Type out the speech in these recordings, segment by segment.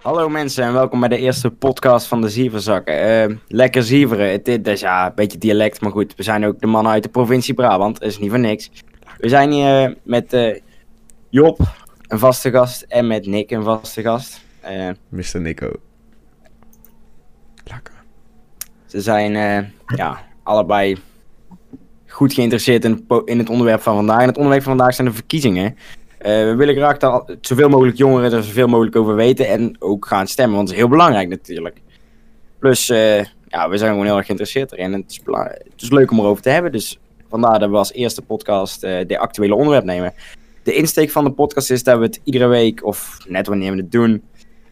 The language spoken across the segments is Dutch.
Hallo mensen en welkom bij de eerste podcast van de Zieverzakken. Eh, lekker zieveren, het, dit is ja een beetje dialect, maar goed. We zijn ook de mannen uit de provincie Brabant, dat is niet voor niks. We zijn hier eh, met eh, Job, een vaste gast, en met Nick, een vaste gast. Eh, Mr. Nico. Lekker. ze zijn ja, allebei goed geïnteresseerd in, in het onderwerp van vandaag. En het onderwerp van vandaag zijn de verkiezingen. Eh, we willen graag dat zoveel mogelijk jongeren er zoveel mogelijk over weten en ook gaan stemmen, want dat is heel belangrijk natuurlijk. Plus, eh, ja, we zijn gewoon heel erg geïnteresseerd erin het is, het is leuk om erover te hebben. Dus vandaar dat we als eerste podcast eh, de actuele onderwerp nemen. De insteek van de podcast is dat we het iedere week, of net wanneer we het doen,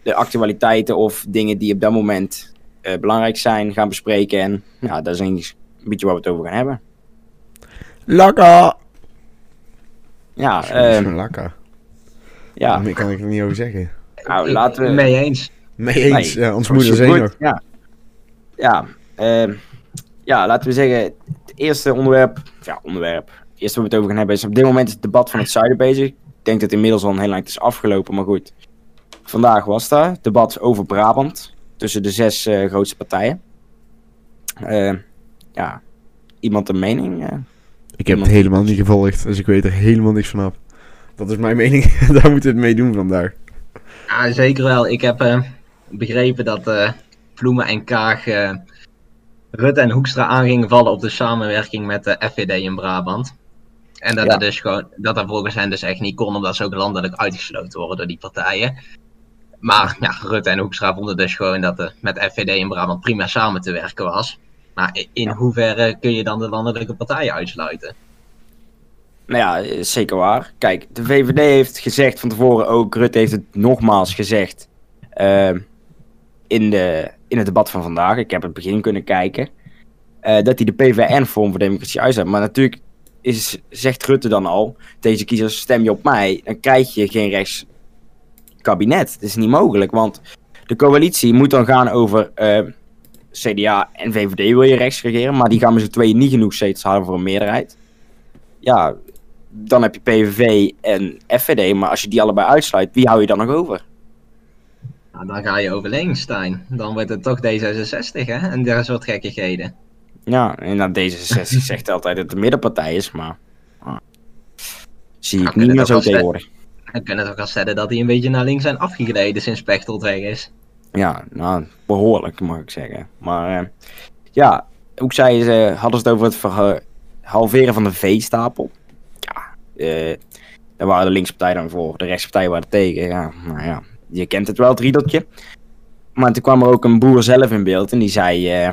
de actualiteiten of dingen die op dat moment belangrijk zijn gaan bespreken. En ja, dat is een beetje waar we het over gaan hebben. Lekker! Ja, Dat is eh, lekker. ja. Meer kan ik er niet over zeggen. Nou, laten we... Mee eens. Mee eens, Nee, ja, ons moeder. Ja, ja, ehm, ja, laten we zeggen, het eerste onderwerp, ja, onderwerp, het eerste waar we het over gaan hebben is op dit moment het debat van het zuiden bezig. Ik denk dat het inmiddels al een heel eind is afgelopen, maar goed. Vandaag was daar het debat over Brabant tussen de zes eh, grootste partijen. Eh, ja, iemand een mening? Ik heb het helemaal niet gevolgd, dus ik weet er helemaal niks van af. Dat is mijn mening, daar moeten we het mee doen vandaag. Ja, zeker wel. Ik heb eh, begrepen dat eh Vloemen en Kaag eh, Rutte en Hoekstra aan gingen vallen op de samenwerking met de FVD in Brabant. En dat, Ja. dat, dus gewoon, dat dat volgens hen dus echt niet kon, omdat ze ook landelijk uitgesloten worden door die partijen. Maar ja, Rutte en Hoekstra vonden dus gewoon dat er met de FVD in Brabant prima samen te werken was. Maar in hoeverre kun je dan de landelijke partijen uitsluiten? Nou ja, zeker waar. Kijk, de VVD heeft gezegd van tevoren ook, Rutte heeft het nogmaals gezegd ehm, in, de, in het debat van vandaag. Ik heb het begin kunnen kijken. eh, dat hij de PVN Vorm voor Democratie uitzet. Maar natuurlijk is, zegt Rutte dan al, deze kiezers stem je op mij, dan krijg je geen rechts kabinet. Dat is niet mogelijk, want de coalitie moet dan gaan over eh, CDA en VVD wil je rechts regeren, maar die gaan met z'n tweeën niet genoeg zetels halen voor een meerderheid. Ja, dan heb je PVV en FVD, maar als je die allebei uitsluit, wie hou je dan nog over? Nou, dan ga je over links, Stijn. Dan wordt het toch D66, hè? En daar soort gekkigheden. Ja, en dan D66 zegt altijd dat het de middenpartij is, maar ah, zie ik Nou, niet meer zo tegenwoordig. We kunnen toch wel stellen dat die een beetje naar links zijn afgegleden sinds Pechtold weg is. Ja, nou, behoorlijk mag ik zeggen. Maar eh, ja, ook zei ze, hadden het over het halveren van de veestapel. Ja, eh daar waren de linkse partijen dan voor, de rechtspartijen waren tegen. Ja, nou ja, je kent het wel, het riedeltje. Maar toen kwam er ook een boer zelf in beeld en die zei... eh,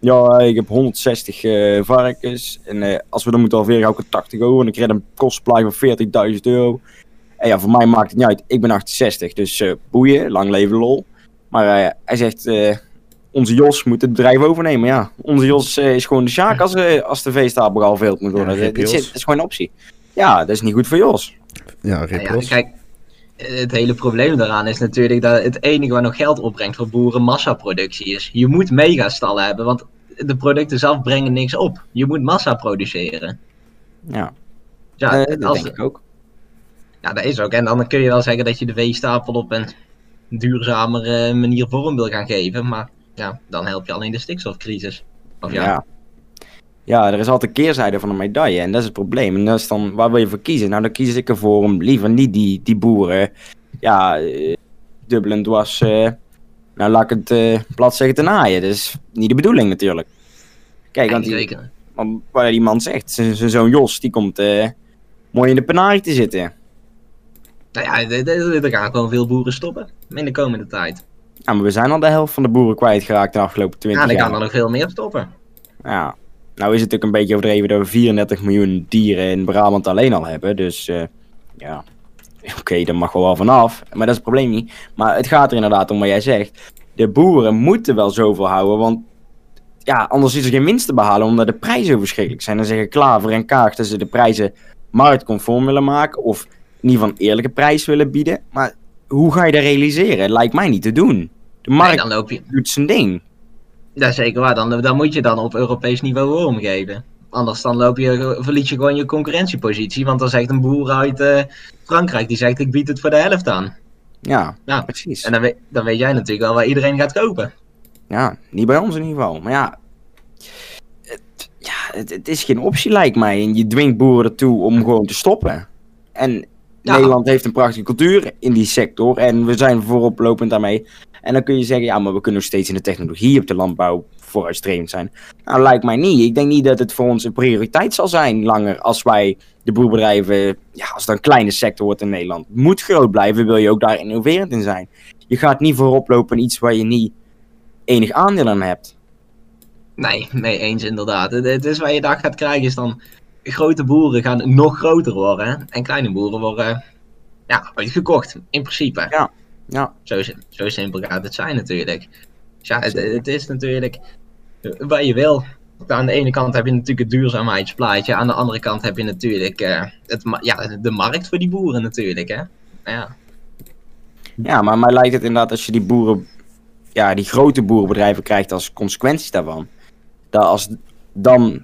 ja, ik heb 160 eh, varkens en als we dan moeten halveren, ga ik er 80 euro. En ik red een kostprijs van 40.000 euro. En ja, voor mij maakt het niet uit. Ik ben 68, dus eh, boeien, lang leven lol. Maar eh, hij zegt, eh, onze Jos moet het bedrijf overnemen. Ja, onze Jos eh, is gewoon de sjaak als, als de veestapel gehalveerd moet worden. Ja, dat, is, Jos. dat is gewoon een optie. Ja, dat is niet goed voor Jos. Ja, Nou Rip ja, Ros. kijk, het hele probleem daaraan is natuurlijk dat het enige wat nog geld opbrengt voor boeren massaproductie is. Je moet megastallen hebben, want de producten zelf brengen niks op. Je moet massa produceren. Ja, Ja, dat als, denk ik ook. ja, dat is ook. En dan kun je wel zeggen dat je de veestapel op een duurzamere manier vorm wil gaan geven. Maar ja, dan help je alleen de stikstofcrisis. Of ja, Ja. ja, er is altijd een keerzijde van een medaille. En dat is het probleem. En dat is dan, waar wil je voor kiezen? Nou, dan kies ik ervoor om liever niet die, die boeren, ja, eh, dubbel en dwars, eh, nou laat ik het eh, plat zeggen, te naaien. Dat is niet de bedoeling natuurlijk. Kijk, want die. Want waar die man zegt, zijn zoon Jos, die komt eh, mooi in de penarie te zitten. Nou ja, er- gaan gewoon veel boeren stoppen in de komende tijd. Ja, maar we zijn al de helft van de boeren kwijtgeraakt de afgelopen 20 Ja, er jaar. gaan er nog veel meer stoppen. Ja. Nou is het ook een beetje overdreven dat we 34 miljoen dieren in Brabant alleen al hebben. Dus eh, ja, oké, daar mag wel wel vanaf. Maar dat is het probleem niet. Maar het gaat er inderdaad om wat jij zegt. De boeren moeten wel zoveel houden, want ja, anders is er geen winst te behalen omdat de prijzen zo verschrikkelijk zijn. Dan zeggen Klaver en Kaag dat ze de prijzen marktconform willen maken of geval een eerlijke prijs willen bieden. Maar hoe ga je dat realiseren? Lijkt mij niet te doen. De Nee, markt dan loop je. doet zijn ding. Dat is zeker waar. Dan, dan moet je dan op Europees niveau omgeven. Anders dan loop je, verlies je gewoon je concurrentiepositie. Want dan zegt een boer uit eh, Frankrijk, die zegt ik bied het voor de helft aan. Ja, Ja. precies. En dan weet, dan weet jij natuurlijk wel waar iedereen gaat kopen. Ja, niet bij ons in ieder geval. Maar ja, het, ja, het, het is geen optie lijkt mij. En je dwingt boeren ertoe om gewoon te stoppen. En Ja. Nederland heeft een prachtige cultuur in die sector. En we zijn vooroplopend daarmee. En dan kun je zeggen, ja, maar we kunnen nog steeds in de technologie op de landbouw vooruitstrevend zijn. Nou, lijkt mij niet. Ik denk niet dat het voor ons een prioriteit zal zijn langer als wij de boerbedrijven, ja, als het een kleine sector wordt in Nederland. Moet groot blijven, wil je ook daar innoverend in zijn. Je gaat niet voorop lopen in iets waar je niet enig aandeel aan hebt. Nee, mee eens inderdaad. Het, is wat je dag gaat krijgen is dan grote boeren gaan nog groter worden. En kleine boeren worden ja, uitgekocht, in principe. Ja, Zo, si- zo simpel gaat het zijn natuurlijk. Dus ja, het, het is natuurlijk wat je wil. Aan de ene kant heb je natuurlijk het duurzaamheidsplaatje. Aan de andere kant heb je natuurlijk eh, het, ja, de markt voor die boeren natuurlijk. Hè? Ja, ja, maar mij lijkt het inderdaad als je die boeren, ja, die grote boerenbedrijven krijgt als consequenties daarvan. Dat als dan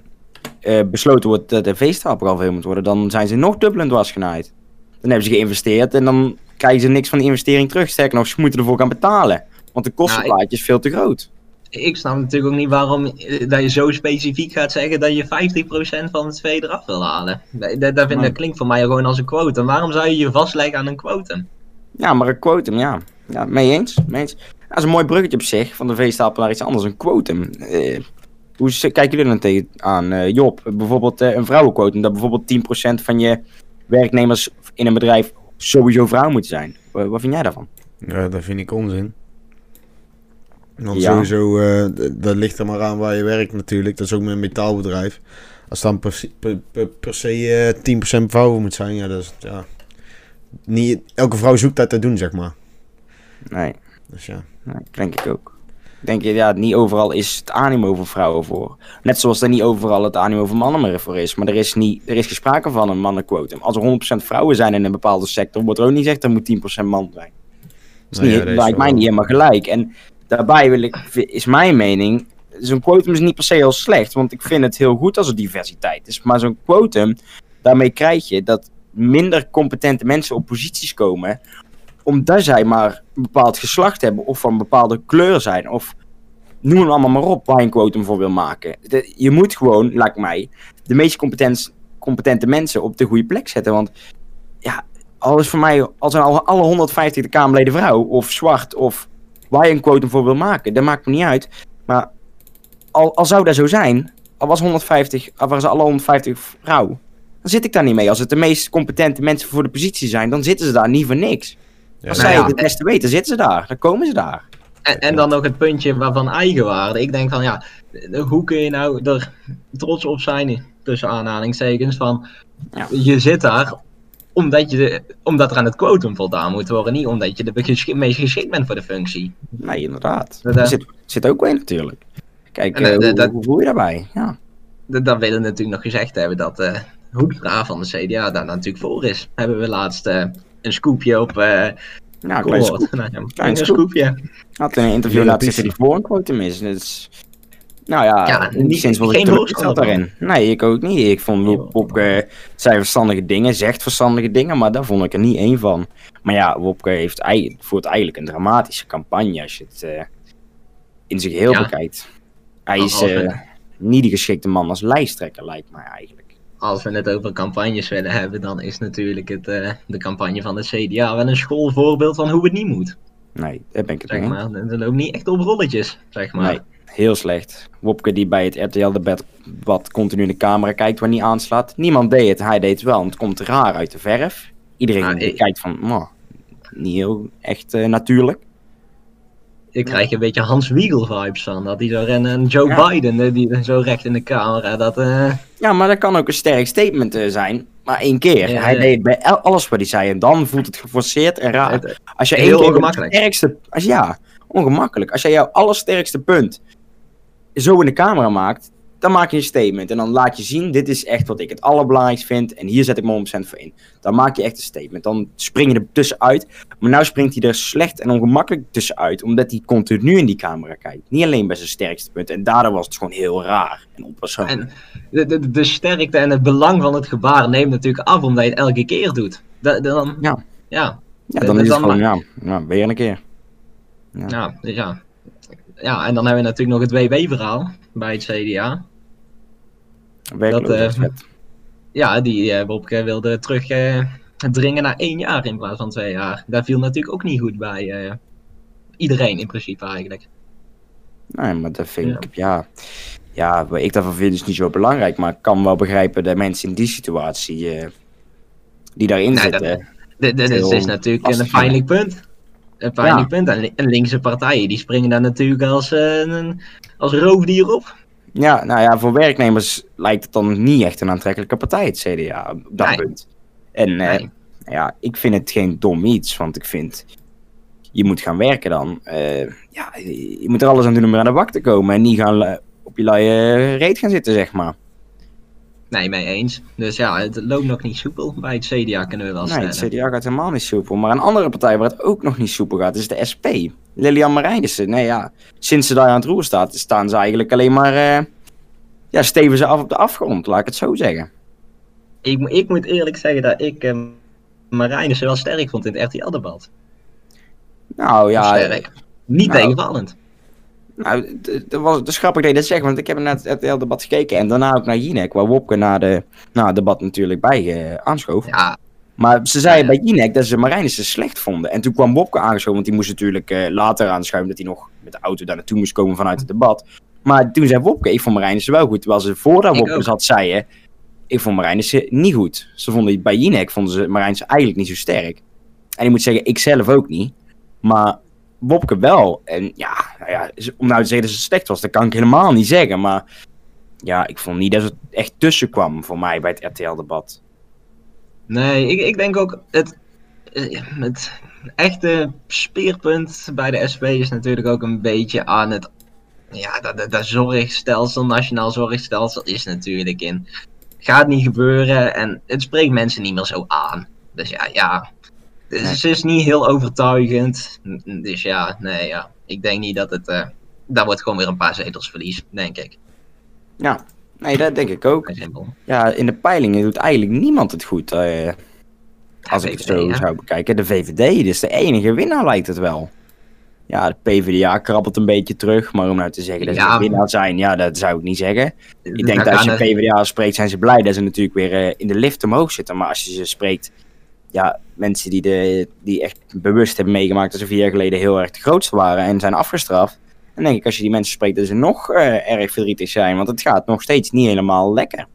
eh, besloten wordt dat de veestapel al veel moet worden, dan zijn ze nog dubbel en dwars genaaid. Dan hebben ze geïnvesteerd en dan krijgen ze niks van de investering terug. Sterker nog, ze moeten ervoor gaan betalen. Want de kostenplaatje is veel te groot. ik snap natuurlijk ook niet waarom eh, dat je zo specifiek gaat zeggen dat je 50% van het vee eraf wil halen. Dat, vind- dat klinkt voor mij gewoon als een quotum. Waarom zou je je vastleggen aan een quotum? Ja, maar een quotum, ja. Ja, mee eens. Mee eens. Dat is een mooi bruggetje op zich, van de veestapel naar iets anders. Een quotum. Eh, hoe kijken jullie er dan tegen aan, eh, Job? Bijvoorbeeld eh, een vrouwenquotum, dat bijvoorbeeld 10% van je werknemers in een bedrijf sowieso vrouw moet zijn. Wa- wat vind jij daarvan? Ja, dat vind ik onzin. Want Ja. sowieso, eh, dat ligt er maar aan waar je werkt natuurlijk. Dat is ook met een metaalbedrijf. Als dan per, se- per, per, per se eh 10% vrouwen moet zijn, ja, dat is, ja. Niet, elke vrouw zoekt dat te doen, zeg maar. Nee, Dus ja. nee denk ik ook. Ik denk, ja, niet overal is het animo voor vrouwen voor. Net zoals er niet overal het animo voor mannen meer voor is. Maar er is, niet, er is geen sprake van een mannenquotum. Als er 100% vrouwen zijn in een bepaalde sector, wordt er ook niet gezegd er moet 10% man zijn. Dat is Nou niet, ja, dat wel- mij niet helemaal gelijk. En daarbij wil ik, is mijn mening, zo'n quotum is niet per se heel slecht, want ik vind het heel goed als er diversiteit is. Maar zo'n quotum, daarmee krijg je dat minder competente mensen op posities komen, omdat zij maar een bepaald geslacht hebben of van een bepaalde kleur zijn. Of noem het allemaal maar op waar je een quotum voor wil maken. Je moet gewoon, lijkt mij, de meest competent, competente mensen op de goede plek zetten. Want ja, alles voor mij, als zijn al alle 150 de Kamerleden vrouw of zwart of waar je een quotum voor wil maken, dat maakt me niet uit. Maar al, al zou dat zo zijn, al was 150, al waren ze alle 150 vrouw, dan zit ik daar niet mee. Als het de meest competente mensen voor de positie zijn, dan zitten ze daar niet voor niks. Ja, Als nou zij ja. het beste weten, zitten ze daar. Dan komen ze daar. En, en dan nog het puntje waarvan eigenwaarde. Ik denk van ja, hoe kun je nou er trots op zijn, tussen aanhalingstekens, van Ja. je zit daar omdat, je de, omdat er aan het quotum voldaan moet worden, niet omdat je de geschi- meest geschikt bent voor de functie. Nee, inderdaad. Dat, eh, zit, zit ook bij natuurlijk. Kijk, En, eh, eh, hoe, dat- hoe voel je daarbij? Ja. d- Dan willen we natuurlijk nog gezegd hebben dat eh Hoekstra van de CDA daar natuurlijk voor is. Hebben we laatst eh, een scoopje op eh Ja, klein scoop. Nou, ja, een Klein scoop. scoopje. Had in een interview laten pizza. die voor een quotum is. Dus, nou ja, Ja, niet sinds wel geen ik daarin. Nee, ik ook niet. Ik vond Wop, Wopke zei verstandige dingen, zegt verstandige dingen, maar daar vond ik er niet één van. Maar ja, Wopke heeft, voert eigenlijk een dramatische campagne als je het eh, in zich heel Ja. bekijkt. Hij is eh, niet de geschikte man als lijsttrekker, lijkt mij eigenlijk. Als we het over campagnes willen hebben, dan is natuurlijk het, eh, de campagne van de CDA wel een schoolvoorbeeld van hoe het niet moet. Nee, daar ben ik het Zeg mee. maar. Er loopt niet echt op rolletjes, zeg maar. Nee, heel slecht. Wopke die bij het RTL-debat wat continu in de camera kijkt waar niet aanslaat. Niemand deed het, hij deed het wel. En het komt raar uit de verf. Iedereen Nou, kijkt van, "Mwah, niet heel echt eh, natuurlijk. Ik krijg een beetje Hans Wiegel vibes van. Dat hij zo rennen. En Joe Ja. Biden, eh, die zo recht in de camera. Dat, eh, Ja, maar dat kan ook een sterk statement eh, zijn. Maar één keer. Ja, hij ja. deed bij alles wat hij zei. En dan voelt het geforceerd en raar. het- Als je heel één keer het ongemakkelijk. sterkste... Als, ja, ongemakkelijk. Als jij jouw allersterkste punt zo in de camera maakt, dan maak je een statement. En dan laat je zien, dit is echt wat ik het allerbelangrijkst vind. En hier zet ik me 100% voor in. Dan maak je echt een statement. Dan spring je er tussenuit. Maar nou springt hij er slecht en ongemakkelijk tussenuit. Omdat hij continu in die camera kijkt. Niet alleen bij zijn sterkste punt. En daardoor was het gewoon heel raar en onpersoonlijk. en de, de, de sterkte en het belang van het gebaar neemt natuurlijk af omdat je het elke keer doet. Da- dan, Ja. ja. Ja, dan dat is het gewoon, ja, ja, weer een keer. Ja. Ja, dus ja. Ja, en dan hebben we natuurlijk nog het WW-verhaal bij het CDA. Werkloosheid. Ja, die eh Wopke wilde terug eh, dringen naar één jaar in plaats van twee jaar. Dat viel natuurlijk ook niet goed bij eh, iedereen in principe eigenlijk. Nee, maar dat vind Ja. ik, ja... Ja, wat ik daarvan vind is niet zo belangrijk, maar ik kan wel begrijpen dat mensen in die situatie, eh, die daarin Nee, zitten... Dit, dit is, natuurlijk een pijnlijk punt. Een pijnlijk Ja. punt. En, li- en linkse partijen die springen daar natuurlijk als, eh, een, als roofdier op. Ja, nou ja, voor werknemers lijkt het dan niet echt een aantrekkelijke partij, het CDA, op dat Nee. punt. En eh, Nee. nou ja, ik vind het geen dom iets, want ik vind, je moet gaan werken dan. Eh, ja, je moet er alles aan doen om weer aan de bak te komen en niet gaan op je luie reet gaan zitten, zeg maar. Nee, mee eens. Dus ja, het loopt nog niet soepel bij het CDA kunnen we wel Nee, stellen. het CDA gaat helemaal niet soepel. Maar een andere partij waar het ook nog niet soepel gaat, is de SP. Lilian Marijnissen. Nee ja, sinds ze daar aan het roer staat, staan ze eigenlijk alleen maar... eh, ja, steven ze af op de afgrond, laat ik het zo zeggen. Ik, ik moet eerlijk zeggen dat ik Marijnissen wel sterk vond in het RTL-debat. Nou ja, sterk. Niet nou, tegenvallend. Nou, dat was het is grappig dat je dat zegt, want ik heb naar het RTL-debat gekeken en daarna ook naar Jinek, waar Wopke na, de, na het debat natuurlijk bij eh, aanschoof. Ja, Maar ze zeiden bij Jinek dat ze Marijnissen slecht vonden. En toen kwam Wopke aangeschoven, want die moest natuurlijk eh, later aanschuiven dat hij nog met de auto daar naartoe moest komen vanuit het debat. Maar toen zei Wopke, ik vond Marijnissen wel goed. Terwijl ze voordat Wopke zat zeiden, ik vond Marijnissen niet goed. Ze vonden bij Jinek vonden ze Marijnissen eigenlijk niet zo sterk. En ik moet zeggen, ik zelf ook niet. Maar Wopke wel. En ja, nou ja, om nou te zeggen dat ze slecht was, dat kan ik helemaal niet zeggen. Maar ja, ik vond niet dat het echt tussen kwam voor mij bij het RTL-debat. nee, ik, ik denk ook het, eh, het echte speerpunt bij de SP is natuurlijk ook een beetje aan het. Ja, dat, dat, dat zorgstelsel, nationaal zorgstelsel is natuurlijk in. Gaat niet gebeuren en het spreekt mensen niet meer zo aan. Dus ja, ja. Dus Nee. Ze is niet heel overtuigend. Dus ja, nee, ja. Ik denk niet dat het. eh daar wordt gewoon weer een paar zetels verlies, denk ik. Ja, nee, dat denk ik ook. Ja, in de peilingen doet eigenlijk niemand het goed. eh, als ik het zo ja. zou bekijken. De VVD is de enige winnaar, lijkt het wel. Ja, de PvdA krabbelt een beetje terug. Maar om nou te zeggen dat ze Ja. winnaar zijn, ja, dat zou ik niet zeggen. Ik denk dat als je PvdA spreekt, zijn ze blij dat ze natuurlijk weer eh, in de lift omhoog zitten. Maar als je ze spreekt, ja, mensen die, de, die echt bewust hebben meegemaakt dat ze vier jaar geleden heel erg de grootste waren en zijn afgestraft. Dan denk ik, als je die mensen spreekt, dat ze nog eh, erg verdrietig zijn. Want het gaat nog steeds niet helemaal lekker.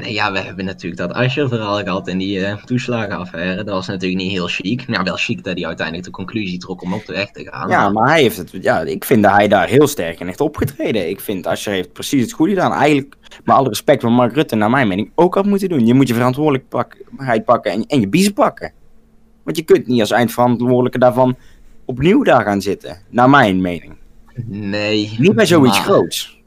Nee, ja, we hebben natuurlijk dat Asscher-verhaal gehad in die eh, toeslagenaffaire. Dat was natuurlijk niet heel chic. Maar ja, wel chic dat hij uiteindelijk de conclusie trok om op de weg te gaan. Ja, maar hij heeft het. Ja, ik vind dat hij daar heel sterk in heeft opgetreden. Ik vind Asscher heeft precies het goede gedaan. Eigenlijk, met alle respect van Mark Rutte, naar mijn mening, ook had moeten doen. Je moet je verantwoordelijkheid pakken en, en je biezen pakken. Want je kunt niet als eindverantwoordelijke daarvan opnieuw daar gaan zitten. Naar mijn mening. Nee. Niet bij zoiets maar- groots.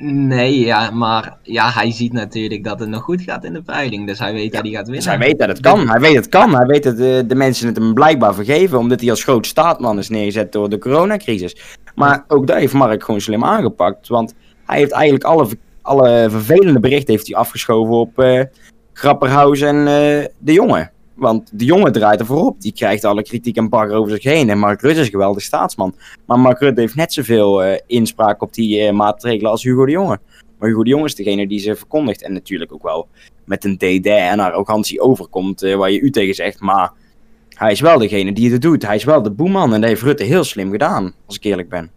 Nee, ja, maar ja, hij ziet natuurlijk dat het nog goed gaat in de peiling. Dus hij weet dat hij gaat winnen. Dus hij weet dat het kan. Hij weet het kan. Hij weet dat de, de mensen het hem blijkbaar vergeven. Omdat hij als groot staatman is neergezet door de coronacrisis. Maar ook daar heeft Mark gewoon slim aangepakt. Want hij heeft eigenlijk alle, alle vervelende berichten heeft hij afgeschoven op eh Grapperhaus en eh, de jongen. Want de jongen draait ervoor op. Die krijgt alle kritiek en bagger over zich heen. En Mark Rutte is een geweldig staatsman. Maar Mark Rutte heeft net zoveel eh, inspraak op die eh, maatregelen als Hugo de Jonge. Maar Hugo de Jonge is degene die ze verkondigt. En natuurlijk ook wel met een DD en arrogantie overkomt eh, waar je u tegen zegt. Maar hij is wel degene die het doet. Hij is wel de boeman. En dat heeft Rutte heel slim gedaan, als ik eerlijk ben.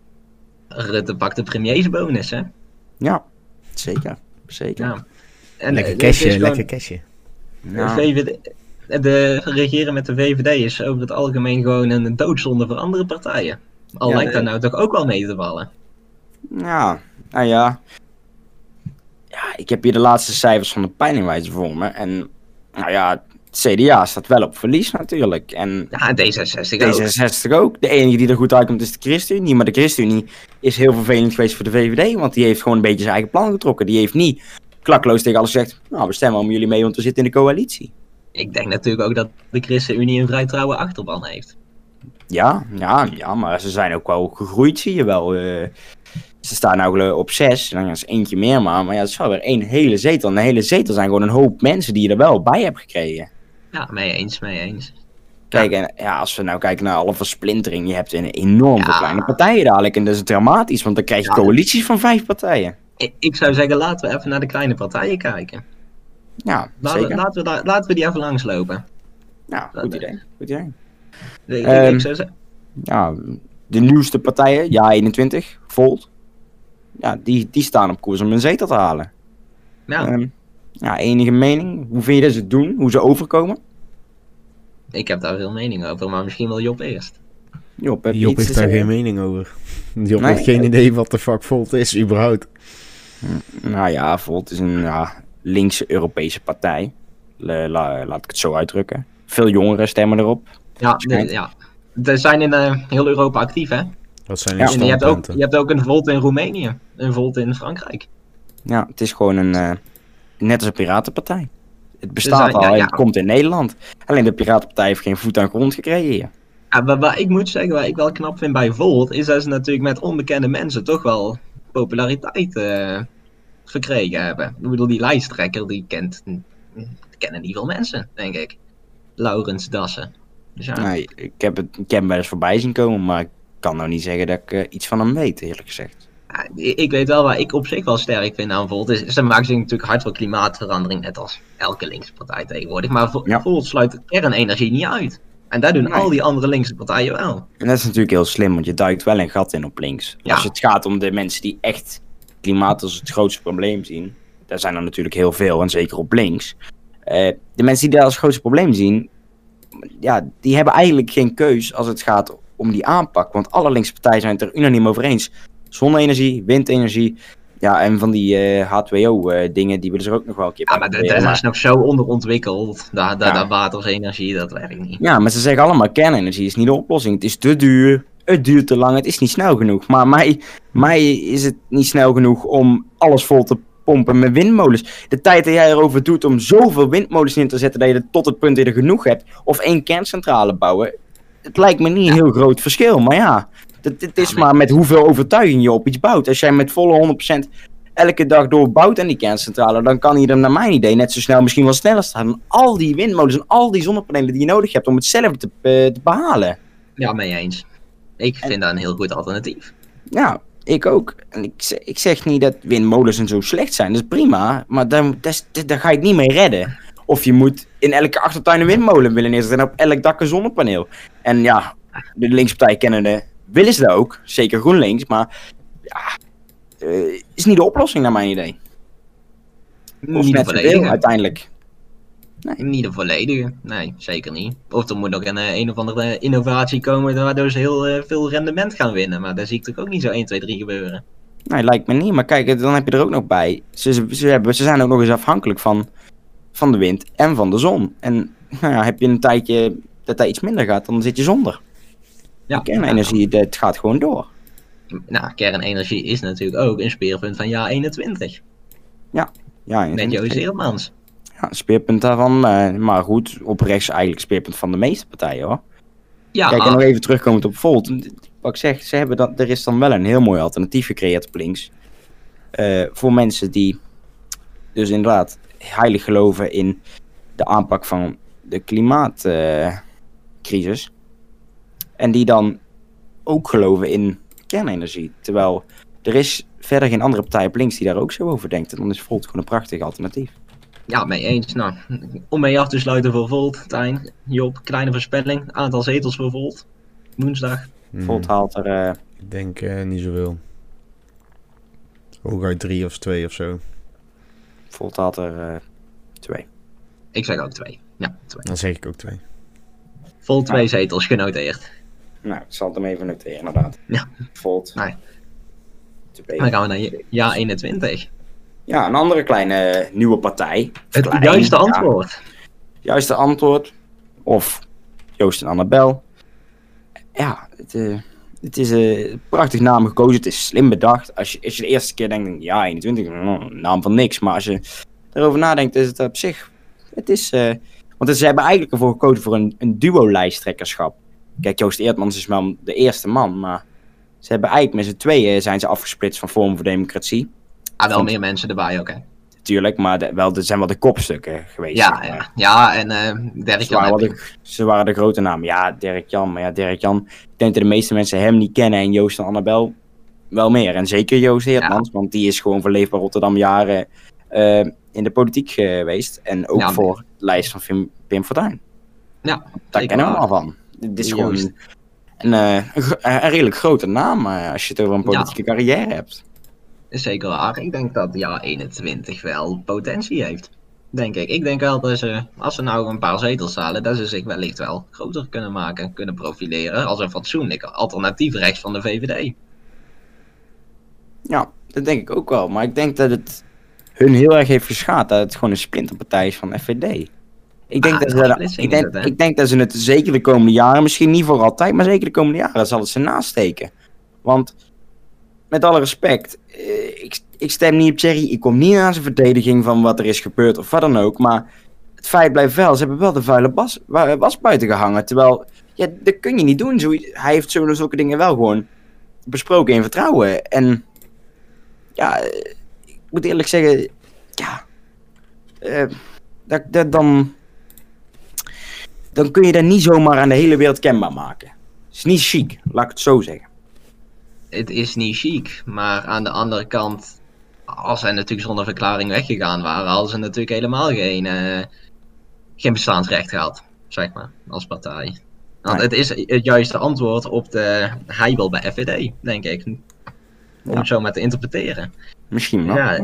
Rutte pakt de premiersbonus, hè? Ja, zeker. Zeker. Ja. En Lekker cashje, gewoon- lekker cashje. Ja. VVD, de regeren met de VVD is over het algemeen gewoon een doodzonde voor andere partijen. Al Ja, lijkt dat eh. nou toch ook wel mee te vallen. Ja, nou ja. Ja, ik heb hier de laatste cijfers van de peilingwijzer voor me. En nou ja, het CDA staat wel op verlies natuurlijk. En Ja, D66 ook. D66 ook. De enige die er goed uitkomt is de ChristenUnie. Maar de ChristenUnie is heel vervelend geweest voor de VVD. Want die heeft gewoon een beetje zijn eigen plan getrokken. Die heeft niet klakloos tegen alles gezegd. Nou, we stemmen om jullie mee, want we zitten in de coalitie. Ik denk natuurlijk ook dat de ChristenUnie een vrij trouwe achterban heeft. Ja, ja, ja, maar ze zijn ook wel gegroeid, zie je wel. Eh, ze staan nou op zes, dan is eentje meer maar. Maar ja, het is wel weer één hele zetel. En een hele zetel zijn gewoon een hoop mensen die je er wel bij hebt gekregen. Ja, mee eens, mee eens. Kijk, en ja, als we nou kijken naar alle versplintering, je hebt een enorm veel Ja. kleine partijen dadelijk. En dat is dramatisch, want dan krijg je Ja. coalities van vijf partijen. Ik, ik zou zeggen, laten we even naar de kleine partijen kijken. Ja, Laten, zeker. laten, we, daar- laten we die even langslopen. Ja, goed idee. Goed idee. Ik, Ehm, ik zou zeggen, Ja, de nieuwste partijen, ja 21, Volt. Ja, die, die staan op koers om een zetel te halen. ja, Ehm, ja, enige mening? Hoe vind je dat ze het doen? Hoe ze overkomen? ik heb daar veel mening over, maar misschien wel Job eerst. Job, heb je Job iets te heeft daar zeggen? geen mening over. Job Nee. heeft geen idee wat de fuck Volt is, überhaupt. Nou ja, Volt is een ja, linkse Europese partij. La- la- laat ik het zo uitdrukken. Veel jongeren stemmen erop. Ja, Schijnt. ja. Ze zijn in eh, heel Europa actief, hè? Wat zijn Ja, En je hebt, ook, je hebt ook een Volt in Roemenië, een Volt in Frankrijk. Ja, het is gewoon een, eh, net als een piratenpartij. Het bestaat Dus, al ja, het komt in Nederland. Alleen de piratenpartij heeft geen voet aan grond gekregen hier. Ja, maar waar ik moet zeggen, waar ik wel knap vind bij Volt, is dat ze natuurlijk met onbekende mensen toch wel populariteit eh, verkregen hebben. Ik bedoel, die lijsttrekker, die kent, kennen niet veel mensen, denk ik. Laurens Dassen. Dus ja, Nee, ik heb, het, ik heb hem wel eens voorbij zien komen, maar ik kan nou niet zeggen dat ik eh, iets van hem weet, eerlijk gezegd. ja, ik weet wel waar ik op zich wel sterk vind aan Volt. Is, ze maken zich natuurlijk hard voor klimaatverandering, net als elke linkse partij tegenwoordig. Maar Ja. Volt sluit kernenergie niet uit. En dat doen Nee. al die andere linkse partijen wel. En dat is natuurlijk heel slim, want je duikt wel een gat in op links. Ja. Als het gaat om de mensen die echt klimaat als het grootste probleem zien, daar zijn er natuurlijk heel veel, en zeker op links. Eh, de mensen die dat als grootste probleem zien, ja, die hebben eigenlijk geen keus als het gaat om die aanpak. Want alle linkse partijen zijn het er unaniem over eens. Zonne-energie, windenergie, ja, en van die eh, H2O-dingen, die willen ze ook nog wel een keer Ja, maar dat, is nog zo onderontwikkeld. Daar, daar, Ja. watersenergie, dat werkt niet. Ja, maar ze zeggen allemaal kernenergie is niet de oplossing. Het is te duur, het duurt te lang, het is niet snel genoeg. Maar mij, mij is het niet snel genoeg om alles vol te pompen met windmolens. De tijd dat jij erover doet om zoveel windmolens in te zetten dat je er tot het punt dat je er genoeg hebt, of één kerncentrale bouwen, het lijkt me niet een heel groot verschil. Maar ja, het, het is maar met hoeveel overtuiging je op iets bouwt. Als jij met volle 100% elke dag doorbouwt aan die kerncentrale, dan kan hij er naar mijn idee net zo snel, misschien wel sneller staan. dan al die windmolens en al die zonnepanelen die je nodig hebt om hetzelfde te, eh, te behalen. Ja, mee eens. Ik vind dat een heel goed alternatief. Ja, ik ook. En ik, zeg- ik zeg niet dat windmolens en zo slecht zijn, dat is prima, maar dat- daar ga je het niet mee redden. Of je moet in elke achtertuin een windmolen willen neerzetten en op elk dak een zonnepaneel. En ja, de linkspartij kennende willen ze dat ook, zeker GroenLinks, maar ja, eh, is niet de oplossing naar mijn idee. Of niet de net zoveel volledige. Uiteindelijk. Niet de volledige. Nee, zeker niet. Of er moet nog een, eh, een of andere innovatie komen waardoor ze heel eh, veel rendement gaan winnen. Maar dat zie ik toch ook niet zo 1, 2, 3 gebeuren. Nee, lijkt me niet. Maar kijk, dan heb je er ook nog bij. Ze, ze, ze hebben, ze zijn ook nog eens afhankelijk van, van de wind en van de zon. En nou ja, heb je een tijdje dat dat iets minder gaat, dan zit je zonder. Ja, Kernenergie, dat gaat gewoon door. Nou, kernenergie is natuurlijk ook een speerpunt van jaar 21. Ja, en- Met Joost. Ja, speerpunt daarvan. eh, maar goed, oprechts eigenlijk speerpunt van de meeste partijen hoor. Ja, Kijk, en nog even terugkomend op Volt. Wat ik zeg, ze hebben dat, er is dan wel een heel mooi alternatief gecreëerd op links. Eh, voor mensen die dus inderdaad heilig geloven in de aanpak van de klimaatcrisis. en die dan ook geloven in kernenergie. Terwijl er is verder geen andere partij op links die daar ook zo over denkt. En dan is Volt gewoon een prachtig alternatief. Ja, mee eens. Nou, om mee af te sluiten voor Volt, Tijn, Job, kleine voorspelling. Aantal zetels voor Volt. Woensdag. Hmm, Volt haalt er eh, Ik denk eh, niet zoveel. Hooguit drie of twee of zo. Volt haalt er eh, twee. Ik zeg ook twee. Ja, twee. Dan zeg ik ook twee. Volt twee Ja. zetels genoteerd. Nou, ik zal het hem even noteren, inderdaad. Ja. Volt. Nee. Twee. Dan gaan we naar ja- jaar 21. Ja, een andere kleine eh, nieuwe partij. Het Klein, juiste ja. antwoord. Juiste antwoord. Of Joost en Annabel. Ja, het, eh, het is een prachtig naam gekozen. Het is slim bedacht. Als je, als je de eerste keer denkt, ja, 21, mm, naam van niks. Maar als je erover nadenkt, is het op zich... Het is... eh, want ze hebben eigenlijk ervoor gekozen voor een, een duo-lijsttrekkerschap. Kijk, Joost Eertmans is wel de eerste man, maar... Ze hebben eigenlijk met z'n tweeën zijn ze afgesplitst van Forum voor Democratie. Ah, wel meer mensen erbij ook, hè. natuurlijk, maar de, wel, er zijn wel de kopstukken geweest. Ja, zeg maar. ja. ja en eh Dirk Ze Jan waren, de, ze waren de grote namen. Ja, Dirk Jan. Maar ja, Dirk Jan. Ik denk dat de meeste mensen hem niet kennen. En Joost en Annabel wel meer. En zeker Joost Heertmans. Want die is gewoon voor Leefbaar Rotterdam jaren eh, in de politiek geweest. En ook Ja, voor de lijst van Pim, Pim Fortuyn. Ja, Daar kennen we al van. Dit is gewoon een, eh, een, redelijk grote naam. eh, als je het over een politieke carrière hebt. Is zeker waar. Ik denk dat ja 21 wel potentie heeft. Denk ik. Ik denk wel dat ze, als ze nou een paar zetels halen, dat ze zich wellicht wel groter kunnen maken, kunnen profileren als een fatsoenlijk alternatief rechts van de VVD. Ja, dat denk ik ook wel. Maar ik denk dat het hun heel erg heeft geschaad dat het gewoon een splinterpartij is van de FVD. Ik denk, Ah, dat ze, splitsing ik, denk, het, ik denk dat ze het zeker de komende jaren, misschien niet voor altijd, maar zeker de komende jaren zal het ze nasteken. Want, met alle respect, eh, ik, ik stem niet op Thierry, ik kom niet aan zijn verdediging van wat er is gebeurd of wat dan ook, maar het feit blijft wel, ze hebben wel de vuile bas, wa- was buiten gehangen. Terwijl, ja, dat kun je niet doen. Hij heeft zulke, zulke dingen wel gewoon besproken in vertrouwen. En ja, ik moet eerlijk zeggen, ja, eh, dat, dat dan, dan kun je dat niet zomaar aan de hele wereld kenbaar maken. Het is niet chic, laat ik het zo zeggen. Het is niet chic, maar aan de andere kant, als zij natuurlijk zonder verklaring weggegaan waren, hadden ze natuurlijk helemaal geen, eh, geen bestaansrecht gehad, zeg maar, als partij. Want Nee. het is het juiste antwoord op de heibel bij FVD, denk ik. Om Ja. het zo maar te interpreteren. Misschien wel. Ja,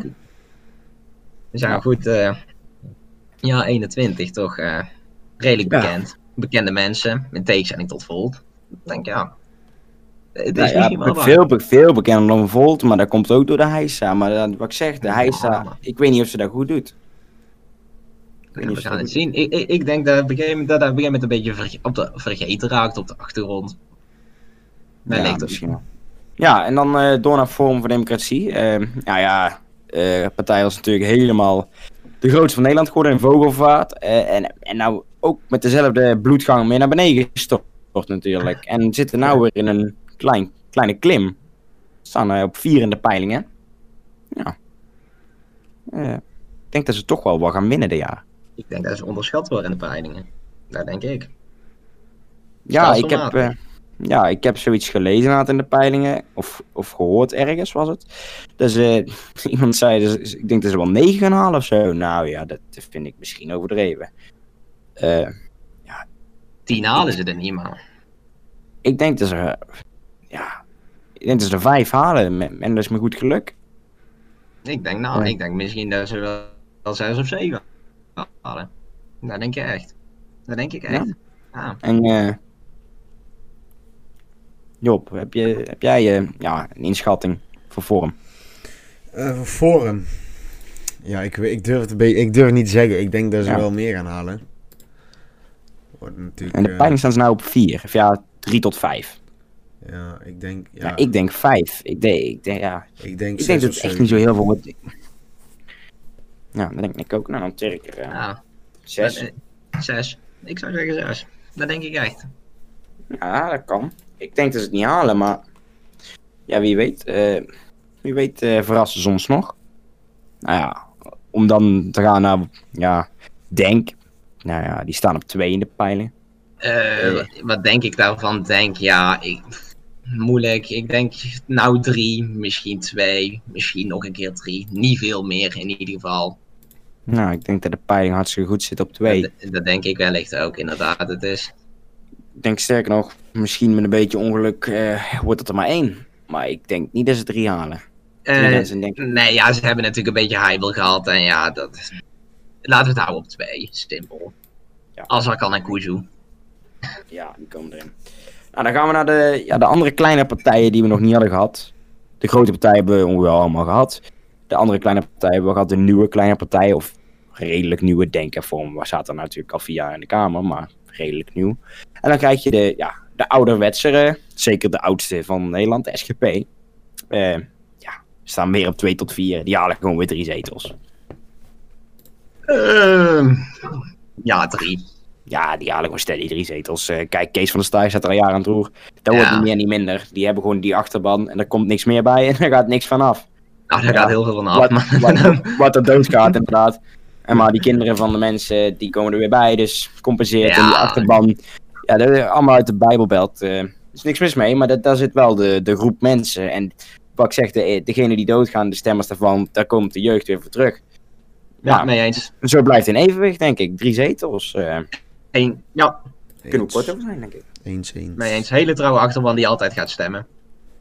dus ja, Ja. goed. eh, ja, 21 toch eh, redelijk bekend. Bekende mensen, in tegenstelling tot Volt. Ik denk ja. Het Nou is ja, veel, veel bekender dan Volt, maar dat komt ook door de Heisa. Maar dat, wat ik zeg, de Heisa, ik weet niet of ze dat goed doet. Ja, we gaan dat het zien. Ik, ik, ik denk dat op een gegeven moment, dat dat op een moment een beetje verge- op de, vergeten raakt op de achtergrond. Wellicht. Ja, misschien wel. Ja, en dan eh, door naar Forum voor Democratie. Eh, nou ja, eh, de partij was natuurlijk helemaal de grootste van Nederland geworden in vogelvaart. Eh, en, en nou ook met dezelfde bloedgang meer naar beneden gestort natuurlijk. En zitten nou weer in een klein, kleine klim. Staan op vier in de peilingen. Ja. Eh, ik denk dat ze toch wel wat gaan winnen dit jaar. Ik denk dat ze onderschat worden in de peilingen. Dat denk ik. Ja, ik heb, eh, ja, ik heb zoiets gelezen had in de peilingen. Of, of gehoord ergens was het. Dus eh, iemand zei, dus, ik denk dat ze wel 9 gaan halen of zo. Nou ja, dat vind ik misschien overdreven. Eh, Tien halen ze er niet, maar. ik denk dat ze, ja, ik denk dat ze er 5 halen. En dat is me goed geluk. Ik denk nou, Ja. ik denk misschien dat ze wel, wel zes of zeven halen. Dat denk je echt. Dat denk ik echt. Ja. En eh Job, heb, je, heb jij eh, ja, een inschatting voor vorm? Eh, Forum. Ja, ik, weet- ik, durf het een beetje- ik durf het niet te zeggen. Ik denk dat ze Ja. wel meer gaan halen. Wordt natuurlijk, En de peiling staan ze nou op 4. Of ja, 3 tot 5. Ja, ik denk... Ja, Ja, ik denk 5. Ik denk, ik denk, ja, ik denk, Ik zes denk dat het echt niet zo heel veel wordt. Ja, dat denk ik ook. Nou, dan Turk er Ja. 6. Eh, Zes. Ik zou zeggen zes. Dat denk ik echt. Ja, dat kan. Ik denk dat ze het niet halen, maar... Ja, wie weet. eh, wie weet eh, verrassen ze ons nog. Nou ja, om dan te gaan naar... Ja, Denk. Nou ja, die staan op 2 in de peiling. Eh, wat- wat denk ik daarvan? Denk, ja, ik, moeilijk. Ik denk nou drie, misschien twee, misschien nog een keer drie. Niet veel meer in ieder geval. Nou, ik denk dat de peiling hartstikke goed zit op 2. Dat, dat denk ik wellicht ook, inderdaad. Het is, Ik denk sterker nog, misschien met een beetje ongeluk eh, wordt het er maar één. Maar ik denk niet dat ze drie halen. Eh, denken. nee, ja, ze hebben natuurlijk een beetje heibel gehad. En ja, dat, laten we het houden op twee. Simpel. Ja. Azarkan en Kuzu. Ja, die komen erin. Nou, dan gaan we naar de, ja, de andere kleine partijen die we nog niet hadden gehad. De grote partijen hebben we ongeveer allemaal gehad. De andere kleine partijen hebben we gehad. De nieuwe kleine partijen, of redelijk nieuwe denkenvorm. We zaten natuurlijk al vier jaar in de Kamer, maar redelijk nieuw. En dan krijg je de, ja, de ouderwetsere, zeker de oudste van Nederland, de SGP. Eh, ja, staan meer op 2 tot 4. Die halen gewoon weer drie zetels. Ehm, ja, drie. Ja, die halen gewoon steady drie zetels. Eh, kijk, Kees van der Staaij staat er al jaren aan het roer. Dat wordt niet meer niet minder. Die hebben gewoon die achterban en er komt niks meer bij en er gaat niks vanaf. Nou, daar Ja. gaat heel veel van af. Wat, maar- wat, wat er doodgaat, inderdaad. En maar die kinderen van de mensen, die komen er weer bij. Dus compenseert. Ja. En die achterban. Ja, dat is allemaal uit de Bijbelbelt. eh, er is niks mis mee, maar dat, daar zit wel de, de groep mensen. En wat ik zeg, de, degene die doodgaan, de stemmers daarvan, daar komt de jeugd weer voor terug. ja, Ja. mee eens. Zo blijft in evenwicht, denk ik. Drie zetels. eh Eén, ja, kunnen we Eens. kort over zijn, denk ik. Eens, eens. mee eens. Hele trouwe achterban die altijd gaat stemmen.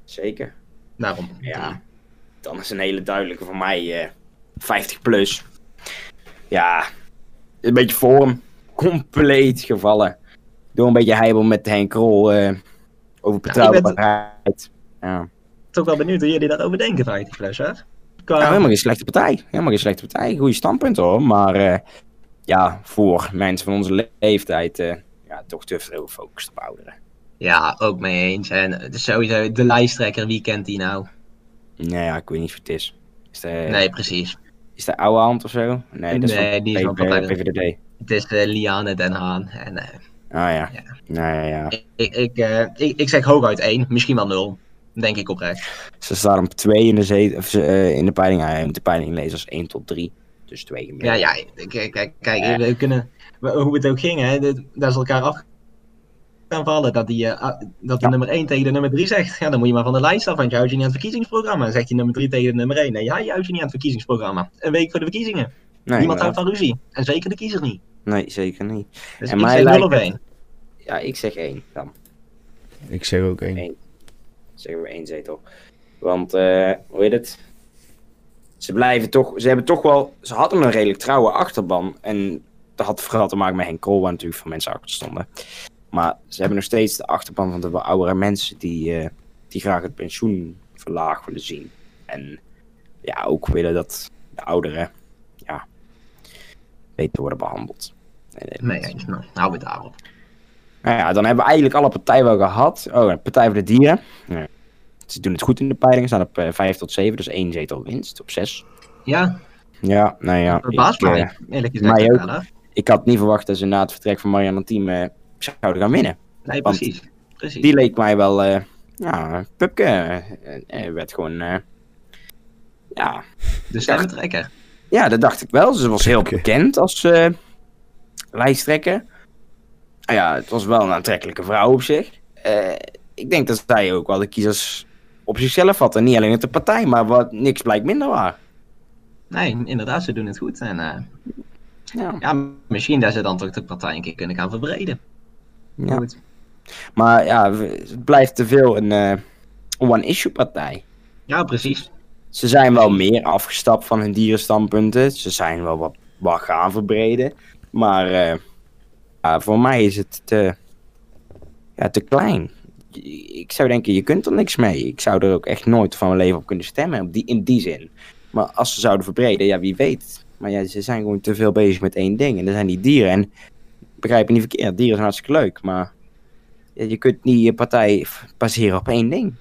Zeker. Daarom. Ja, dan is een hele duidelijke voor mij eh 50 plus. Ja, een beetje vorm. Compleet gevallen. Door een beetje heibel met Henk Krol eh, over betrouwbaarheid. Ja. Toch wel benieuwd hoe jullie daarover denken, 50 plus, hè? Qua- Nou, helemaal geen slechte partij. Helemaal geen slechte partij. Goede standpunt hoor. Maar eh, ja, voor mensen van onze le- leeftijd eh, ja, toch te veel gefocust op ouderen. Ja, ook mee eens. En sowieso de lijsttrekker, wie kent die nou? Nee, ja, ik weet niet of het is. Is de, Nee, precies. is de oude hand of zo? Nee, dat is Nee, van die is van. Het is eh, Liane Den Haan. En eh, Ah ja. Ja. Nou ja, ja. ik, ik, ik, ik, ik zeg hooguit 1, misschien wel 0. Denk ik oprecht. Ze staan op 2 in de, zet, of, ze, eh, in de peiling. Je moet de peiling lezen als 1 tot 3. Dus 2 gemiddeld. Ja, ja, kijk, kijk, kijk Ja. we kunnen, we- hoe het ook ging, hè, dit- dat is elkaar af kan vallen. Dat, die, eh, ah, dat de Ja. nummer 1 tegen de nummer 3 zegt. Ja, dan moet je maar van de lijst af, want je houdt je niet aan het verkiezingsprogramma. Dan zegt die nummer 3 tegen de nummer 1. Nee, ja, je houdt je niet aan het verkiezingsprogramma. Een week voor de verkiezingen. nee, Niemand houdt van ruzie. En zeker de kiezer niet. nee, zeker niet. Dus En ik mij zeg 0 lijkt of het- 1. Ja, ik zeg 1 dan. Ik zeg ook één. Eén. Zeggen we 1 zetel. Want, eh hoe heet het? Ze blijven toch, ze hebben toch wel, ze hadden een redelijk trouwe achterban. En dat had vooral te maken met Henk Krol, waar natuurlijk veel mensen achter stonden. Maar ze hebben nog steeds de achterban van de wat oudere mensen die, eh, die graag het pensioen verlaagd willen zien. En ja, ook willen dat de ouderen, ja, beter worden behandeld. Nee, eens. Nou, hou het daarop. nou ja, dan hebben we eigenlijk alle partijen wel gehad. Oh, de Partij voor de Dieren. Ja. Ze doen het goed in de peilingen. Ze staan op eh, 5 tot 7, dus één zetel winst op 6. Ja, Ja, nou ja. ik, mij. eh, Eerlijk gezegd. mij ook. wel, hè. ik had niet verwacht dat ze na het vertrek van Marianne Team eh, zouden gaan winnen. Nee, Want precies. precies. Die leek mij wel, eh ja, Pupke eh, eh, werd gewoon, eh, ja, De stemmentrekker. ja, dat dacht ik wel. Ze was heel bekend als eh, lijsttrekker. Ah ja, het was wel een aantrekkelijke vrouw op zich. Eh, ik denk dat zij ook wel de kiezers op zichzelf had. En niet alleen uit de partij, maar wat niks blijkt minder waar. Nee, inderdaad, ze doen het goed. En eh, Ja, ja, misschien dat ze dan toch de partij een keer kunnen gaan verbreden. ja. Goed. Maar ja, het blijft te veel een eh, one-issue partij. Ja, precies. Ze zijn wel meer afgestapt van hun dierenstandpunten. Ze zijn wel wat, wat gaan verbreden. Maar eh, ja, voor mij is het te, ja, te klein. Ik zou denken, je kunt er niks mee. Ik zou er ook echt nooit van mijn leven op kunnen stemmen. Op die, in die zin. Maar als ze zouden verbreden, ja, wie weet. Maar ja, ze zijn gewoon te veel bezig met één ding. En dat zijn die dieren. En begrijp me niet verkeerd, dieren zijn hartstikke leuk. Maar je kunt niet je partij baseren op één ding.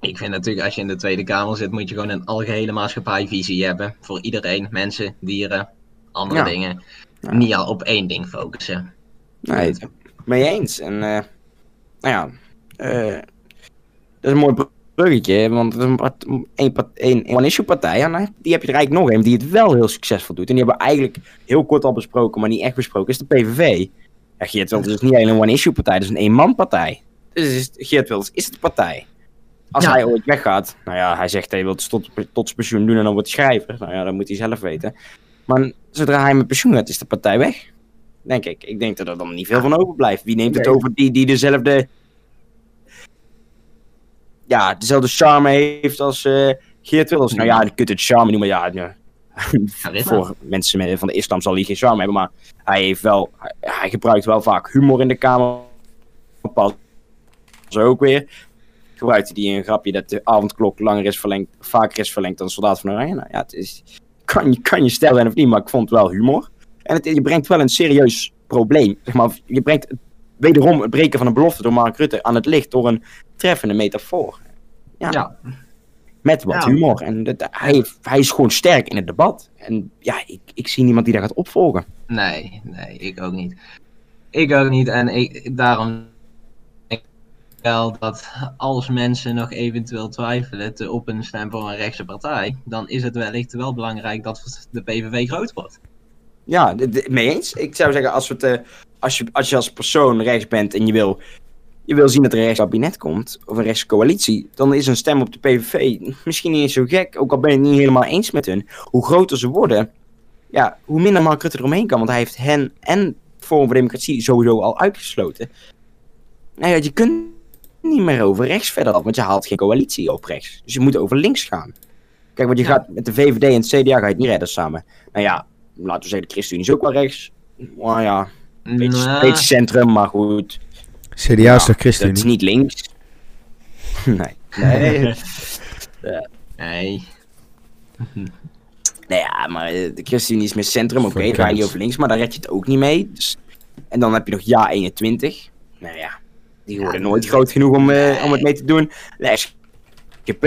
Ik vind natuurlijk, als je in de Tweede Kamer zit, moet je gewoon een algehele maatschappijvisie hebben. Voor iedereen, mensen, dieren, andere Ja. dingen. Ja. Niet al op één ding focussen. Nee, mee eens. En eh, nou ja, eh, dat is een mooi bruggetje, want het is een, one-issue partij, en die heb je er eigenlijk nog een die het wel heel succesvol doet. En die hebben we eigenlijk heel kort al besproken, maar niet echt besproken, is de PVV. Ja, Geert Wilders is niet alleen een one-issue partij, dat is een eenman partij. Dus is, Geert Wilders is de partij. Als Ja. hij ooit weggaat, nou ja, hij zegt hij wil het tot, tot zijn pensioen doen en dan wordt hij schrijver. Nou ja, dat moet hij zelf weten. Maar zodra hij met pensioen gaat, is de partij weg. Denk ik. Ik denk dat er dan niet veel van overblijft. Wie neemt het Nee. over die, die dezelfde. Ja, dezelfde charme heeft als eh, Geert Wilders. Nou ja, je kunt het charme noemen, ja. ja. Voor mensen met- van de islam zal hij geen charme hebben, maar hij heeft wel. Hij, hij gebruikt wel vaak humor in de kamer. Pas zo ook weer. Gebruikte die een grapje dat de avondklok langer is verlengd, vaker is verlengd dan de soldaat van Oranje. Nou ja, het is, kan, je, kan je stijl zijn of niet, maar ik vond het wel humor. En het, je brengt wel een serieus probleem. Zeg maar, je brengt het- wederom het breken van een belofte door Mark Rutte aan het licht door een treffende metafoor. Ja, Ja. met wat Ja. humor. En dat, hij, hij is gewoon sterk in het debat. En ja, ik, ik zie niemand die dat gaat opvolgen. Nee, nee, ik ook niet. Ik ook niet. En ik, daarom. wel dat als mensen nog eventueel twijfelen te op een stem voor een rechtse partij, dan is het wellicht wel belangrijk dat de PVV groot wordt. Ja, mee eens. Ik zou zeggen, als, we het, eh, als, je, als je als persoon rechts bent en je wil, je wil zien dat er een rechtskabinet komt, of een rechtscoalitie, dan is een stem op de PVV misschien niet eens zo gek. Ook al ben je het niet helemaal eens met hun. Hoe groter ze worden, ja, hoe minder Mark Rutte eromheen kan. Want hij heeft hen en Forum voor Democratie sowieso al uitgesloten. Nou ja, je kunt niet meer over rechts verder af, want je haalt geen coalitie op rechts. Dus je moet over links gaan. Kijk, want je Ja. gaat met de VVD en het CDA ga je het niet redden samen. Nou ja, laten we zeggen, de ChristenUnie is ook wel rechts. Maar ja, beetje, Nou, beetje centrum, maar goed. CDA is Ja, toch Dat ChristenUnie? is niet links. nee. Nee. nee. nee, ja, maar eh, de ChristenUnie is meer centrum. Oké, dan ga je niet over links, maar dan red je het ook niet mee. Dus... En dan heb je nog Ja 21. Nou ja, die worden Ja, nooit groot genoeg om, eh, om het mee te doen. De SGP.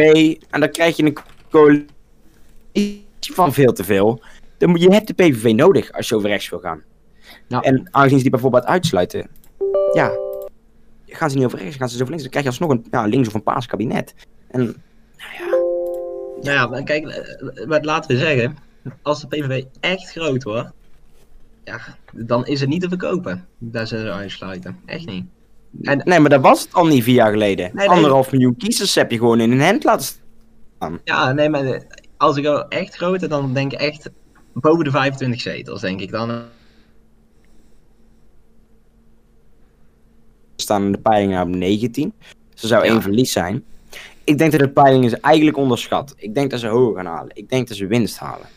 En dan krijg je een coalitie van veel te veel. Dan moet, je hebt de PVV nodig als je over rechts wil gaan. Ja. En aangezien ze die bijvoorbeeld uitsluiten, ja, gaan ze niet over rechts, gaan ze zo over links. Dan krijg je alsnog een ja, links of een paas kabinet. En Nou ja, maar kijk, eh, maar laten we zeggen, als de PVV echt groot wordt, ja, dan is het niet te verkopen. Dat ze ze uitsluiten. Echt niet. En Nee, maar dat was het al niet vier jaar geleden. nee. Anderhalf miljoen kiezers heb je gewoon in een hand laten staan. ja, nee, maar als ik wel echt groter, dan denk ik echt boven de 25 zetels, denk ik dan. Staan in de peilingen op 19. Dus er zou Ja. één verlies zijn. Ik denk dat de peilingen ze eigenlijk onderschat. Ik denk dat ze hoger gaan halen. Ik denk dat ze winst halen.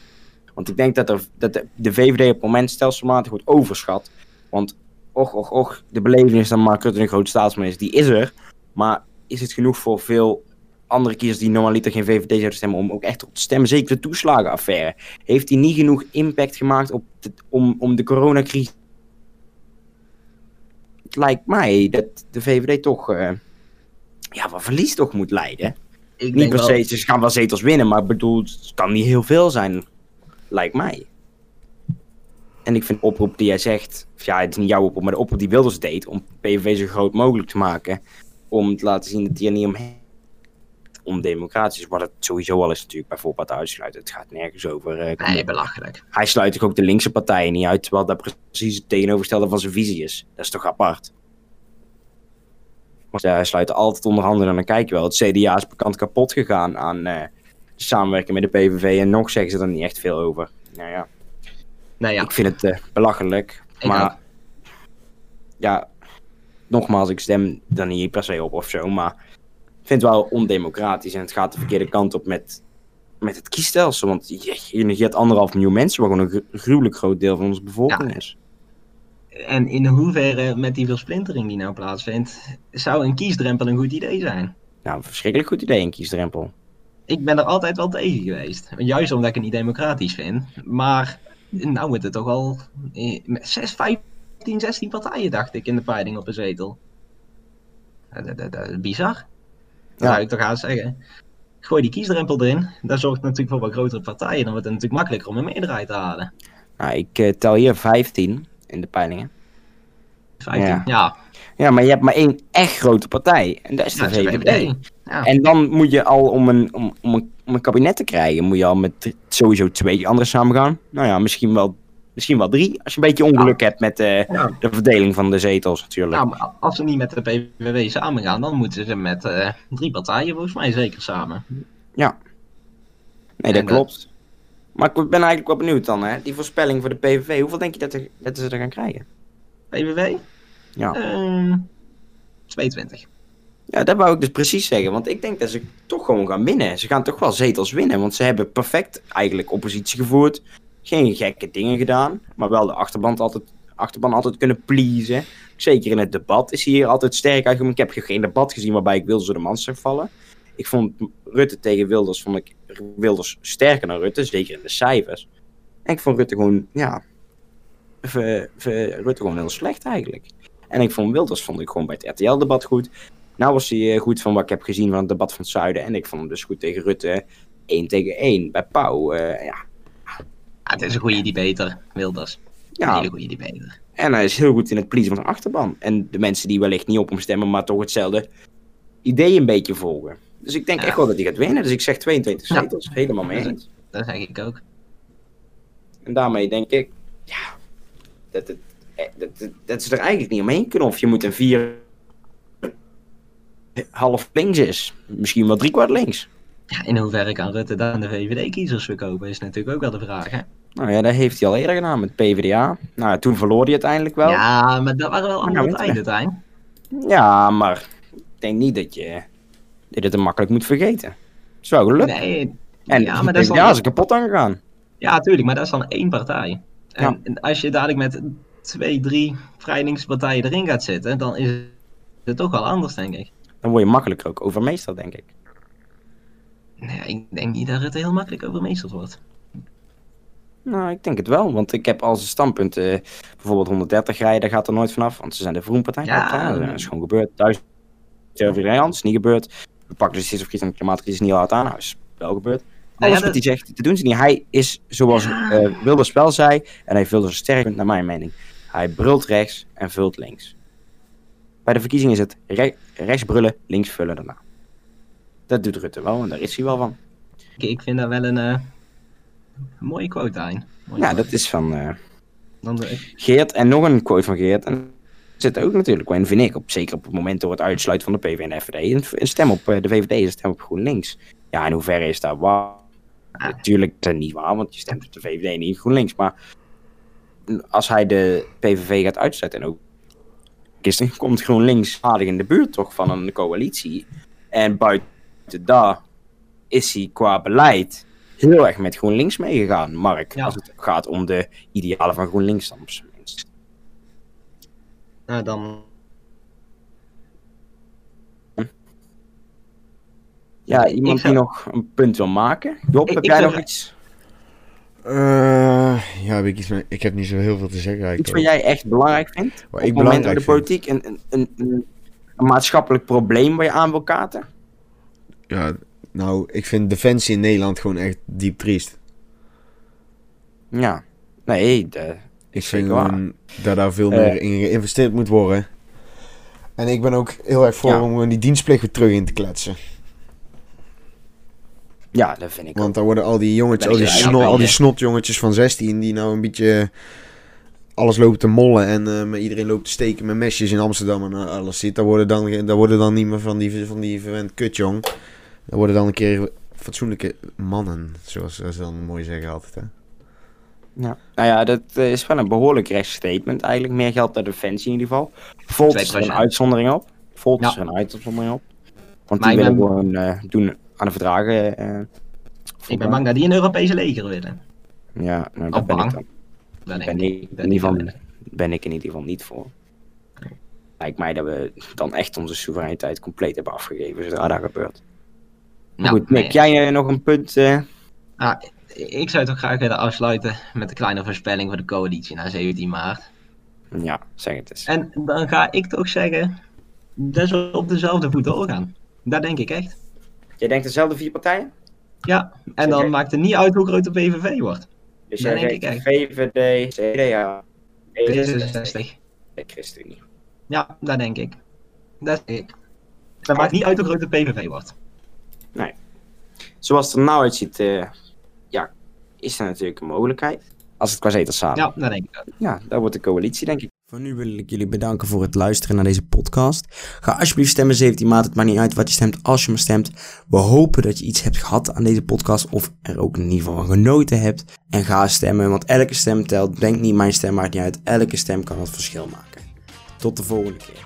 Want ik denk dat, er, dat de, de VVD op het moment stelselmatig wordt overschat. Want, och, och, och, de belevenis dat Mark Rutte een groot staatsman is, die is er. Maar is het genoeg voor veel andere kiezers die normaliter geen VVD zouden stemmen om ook echt op te stemmen? Zeker de toeslagenaffaire. Heeft hij niet genoeg impact gemaakt op de, om, om de coronacrisis? Het lijkt mij dat de VVD toch, eh, ja, wat verlies toch moet leiden. Ik Niet per wel, se, ze gaan wel zetels winnen, maar bedoel, het kan niet heel veel zijn, lijkt mij. En ik vind de oproep die jij zegt, of ja, het is niet jouw oproep, maar de oproep die Wilders deed om PVV zo groot mogelijk te maken, om te laten zien dat die er niet omheen ondemocratisch is, wat het sowieso al is natuurlijk bij voorbaat uitsluiten. Het gaat nergens over. eh, Nee, belachelijk. Hij sluit toch ook de linkse partijen niet uit, terwijl dat precies het tegenovergestelde van zijn visie is. Dat is toch apart? Want ja, hij sluit altijd onderhandelen en dan kijk je wel. Het CDA is bekend kapot gegaan aan eh, de samenwerking met de PVV en nog zeggen ze er niet echt veel over. Nou ja, Nee, ja. ik vind het eh, belachelijk. Ik maar ook. ja, nogmaals, ik stem er niet per se op of zo, maar vind het wel ondemocratisch en het gaat de verkeerde kant op met, met het kiesstelsel. Want je, je negeert anderhalf miljoen mensen, wat gewoon een gru- gruwelijk groot deel van onze bevolking Ja. is. En in hoeverre met die versplintering die nou plaatsvindt, zou een kiesdrempel een goed idee zijn? Nou, een verschrikkelijk goed idee, een kiesdrempel. Ik ben er altijd wel tegen geweest. Juist omdat ik het niet democratisch vind. Maar nou wordt het toch al eh, met 6, 15, 16 partijen, dacht ik, in de peiling op een zetel. Dat, dat, dat is bizar. Dat Ja. zou ik toch aan zeggen. Gooi die kiesdrempel erin. Dat zorgt natuurlijk voor wat grotere partijen. Dan wordt het natuurlijk makkelijker om een meerderheid te halen. Nou, ik eh, tel hier 15 in de peilingen. 15, Ja. ja. Ja, maar je hebt maar één echt grote partij. En dat is de Ja, VVD. Ja. En dan moet je al om een, om, om, een, om een kabinet te krijgen, moet je al met sowieso twee anderen samen gaan. Nou ja, misschien wel, misschien wel drie. Als je een beetje ongeluk hebt met eh, Ja. de verdeling van de zetels natuurlijk. Ja, maar als ze niet met de PVV samen gaan, dan moeten ze met eh, drie partijen volgens mij zeker samen. nee, dat en dat- klopt. Maar ik ben eigenlijk wel benieuwd dan, hè. Die voorspelling voor de PVV, hoeveel denk je dat, er, dat ze er gaan krijgen? PVV? Ja. Ehm 22. Ja, dat wou ik dus precies zeggen. Want ik denk dat ze toch gewoon gaan winnen. Ze gaan toch wel zetels winnen. Want ze hebben perfect eigenlijk oppositie gevoerd. Geen gekke dingen gedaan. Maar wel de achterban altijd, achterban altijd kunnen pleasen. Zeker in het debat is hij hier altijd sterk uitgekomen. Ik heb geen debat gezien waarbij ik Wilders door de zag vallen. Ik vond Rutte tegen Wilders, vond ik Wilders sterker dan Rutte. Zeker in de cijfers. En ik vond Rutte gewoon, ja... Rutte gewoon heel slecht eigenlijk. En ik vond Wilders vond ik gewoon bij het RTL-debat goed. Nou was hij eh, goed van wat ik heb gezien van het debat van het Zuiden. En ik vond hem dus goed tegen Rutte. 1 tegen 1. Bij Pauw, eh, ja. Het is een goede debater, Wilders. Een Ja, hele goede debater. En hij is heel goed in het pleasen van zijn achterban. En de mensen die wellicht niet op hem stemmen, maar toch hetzelfde idee een beetje volgen. Dus ik denk Ja. echt wel dat hij gaat winnen. Dus ik zeg 22 Ja. zetels. Helemaal mee eens. Dat zeg ik ook. En daarmee denk ik, ja, dat, het, eh, dat, dat, dat ze er eigenlijk niet omheen kunnen. Of je moet een vier half links is. Misschien wel drie kwart links. Ja, in hoeverre kan Rutte dan de VVD-kiezers verkopen, is natuurlijk ook wel de vraag. Hè? Nou ja, dat heeft hij al eerder gedaan met PvdA. Nou, toen verloor hij uiteindelijk wel. Ja, Ja, maar dat waren wel andere nou, tijden, Tijn. maar ik denk niet dat je, je het makkelijk moet vergeten. Is wel gelukt. Nee, en ja, ja, maar dat is dan... is er kapot aan gegaan. Ja, tuurlijk, maar dat is dan één partij. En, Ja. en als je dadelijk met twee, drie vrij linkse partijen erin gaat zitten, dan is het toch wel anders, denk ik. Dan word je makkelijker ook overmeesterd, denk ik. Nee, ik denk niet dat het heel makkelijk overmeesterd wordt. Nou, ik denk het wel. Want ik heb als standpunt eh, bijvoorbeeld 130 rijden, daar gaat er nooit vanaf. Want ze zijn de Vroenpartij. Ja. dat is gewoon gebeurd. Thuis tegen iedereen anders, niet gebeurd. We pakken de iets aan de klimaatcrisis niet hard aan. Nou, is wel gebeurd. Nou Alles ja, wat hij zegt, dat doen ze niet. Hij is, zoals eh Wilders wel zei, en hij Wilders een sterk punt naar mijn mening. Hij brult rechts en vult links. Bij de verkiezing is het re- rechts brullen, links vullen daarna. Dat doet Rutte wel en daar is hij wel van. Ik, ik vind dat wel een mooie quote. Mooie Ja, quote. dat is van eh, Dan, Geert en nog een quote van Geert. En er zit ook natuurlijk wel in, vind ik, op, zeker op het moment door het uitsluiten van de PV en FVD, een, stem op eh, de VVD is een stem op GroenLinks. Ja, in hoeverre is dat waar? Natuurlijk is dat niet waar, want je stemt op de VVD niet op GroenLinks. Maar als hij de PVV gaat uitsluiten en ook gisteren komt GroenLinks aardig in de buurt toch van een coalitie. En buiten daar is hij qua beleid heel erg met GroenLinks meegegaan, Mark. Ja. Als het gaat om de idealen van GroenLinks dan op zijn minst. nou, dan... Ja, iemand zou- die nog een punt wil maken? Job, Ik- heb ik jij zou- nog iets, Eh, ja, heb ik, iets ik heb niet zo heel veel te zeggen eigenlijk. iets wat jij echt belangrijk vindt? Wat op ik het moment belangrijk de politiek? Een, een, een, een, een maatschappelijk probleem waar je aan wil kaarten? Ja, nou, ik vind defensie in Nederland gewoon echt diep triest. Ja. Nee, de, Ik vind gewoon dat daar veel Eh. meer in geïnvesteerd moet worden. En ik ben ook heel erg voor Ja. om die dienstplicht weer terug in te kletsen. ja, dat vind ik. Want dan worden al die jongetjes, al die, snot, al die snotjongetjes van 16, die nou een beetje alles lopen te mollen en eh, met iedereen loopt te steken met mesjes in Amsterdam en eh, alles ziet. Dat worden dan, dat worden dan niet meer van die, van die verwend kutjong. Dat worden dan een keer fatsoenlijke mannen, zoals ze dan mooi zeggen altijd. Hè? Ja. Nou ja, dat eh, is wel een behoorlijk rechtsstatement eigenlijk. Meer geld naar defensie in ieder geval. Volt is er een 2%. uitzondering op. Volt is Ja. er een uitzondering op. Want Maar die willen ben- gewoon eh, doen aan de verdragen. eh, Ik ben bang dat die een Europese leger willen. Ja, nou, ben ik dan. Dat Ben ik. ik, Dat in ieder geval, ben ik in ieder geval niet voor. Lijkt mij dat we dan echt onze soevereiniteit compleet hebben afgegeven zodra dat gebeurt. Nou, Goed, Nick, nee. jij eh, nog een punt? eh? Ah, ik zou het ook graag willen afsluiten met een kleine voorspelling voor de coalitie na 17 maart. Ja, zeg het eens. En dan ga ik toch zeggen dat we op dezelfde voet doorgaan. Dat denk ik echt. Jij denkt dezelfde vier partijen? Ja, en dan maakt het niet uit hoe groot de PVV wordt. Dus Dat jij denk denkt ik echt. VVD, CDA, D66. en ChristenUnie. Ja, dat denk ik. Dat denk ik. Dat maakt niet uit hoe groot de PVV wordt. Zoals het er nou uitziet, eh, ja, is er natuurlijk een mogelijkheid. Als het qua zetels samen. Ja, dat denk ik ook. Ja, dat wordt de coalitie, denk ik. Voor nu wil ik jullie bedanken voor het luisteren naar deze podcast. Ga alsjeblieft stemmen 17 maart. Het maakt niet uit wat je stemt als je maar stemt. We hopen dat je iets hebt gehad aan deze podcast. Of er ook in ieder geval van genoten hebt. En ga stemmen, want elke stem telt. Denk niet mijn stem maakt niet uit. Elke stem kan het verschil maken. Tot de volgende keer.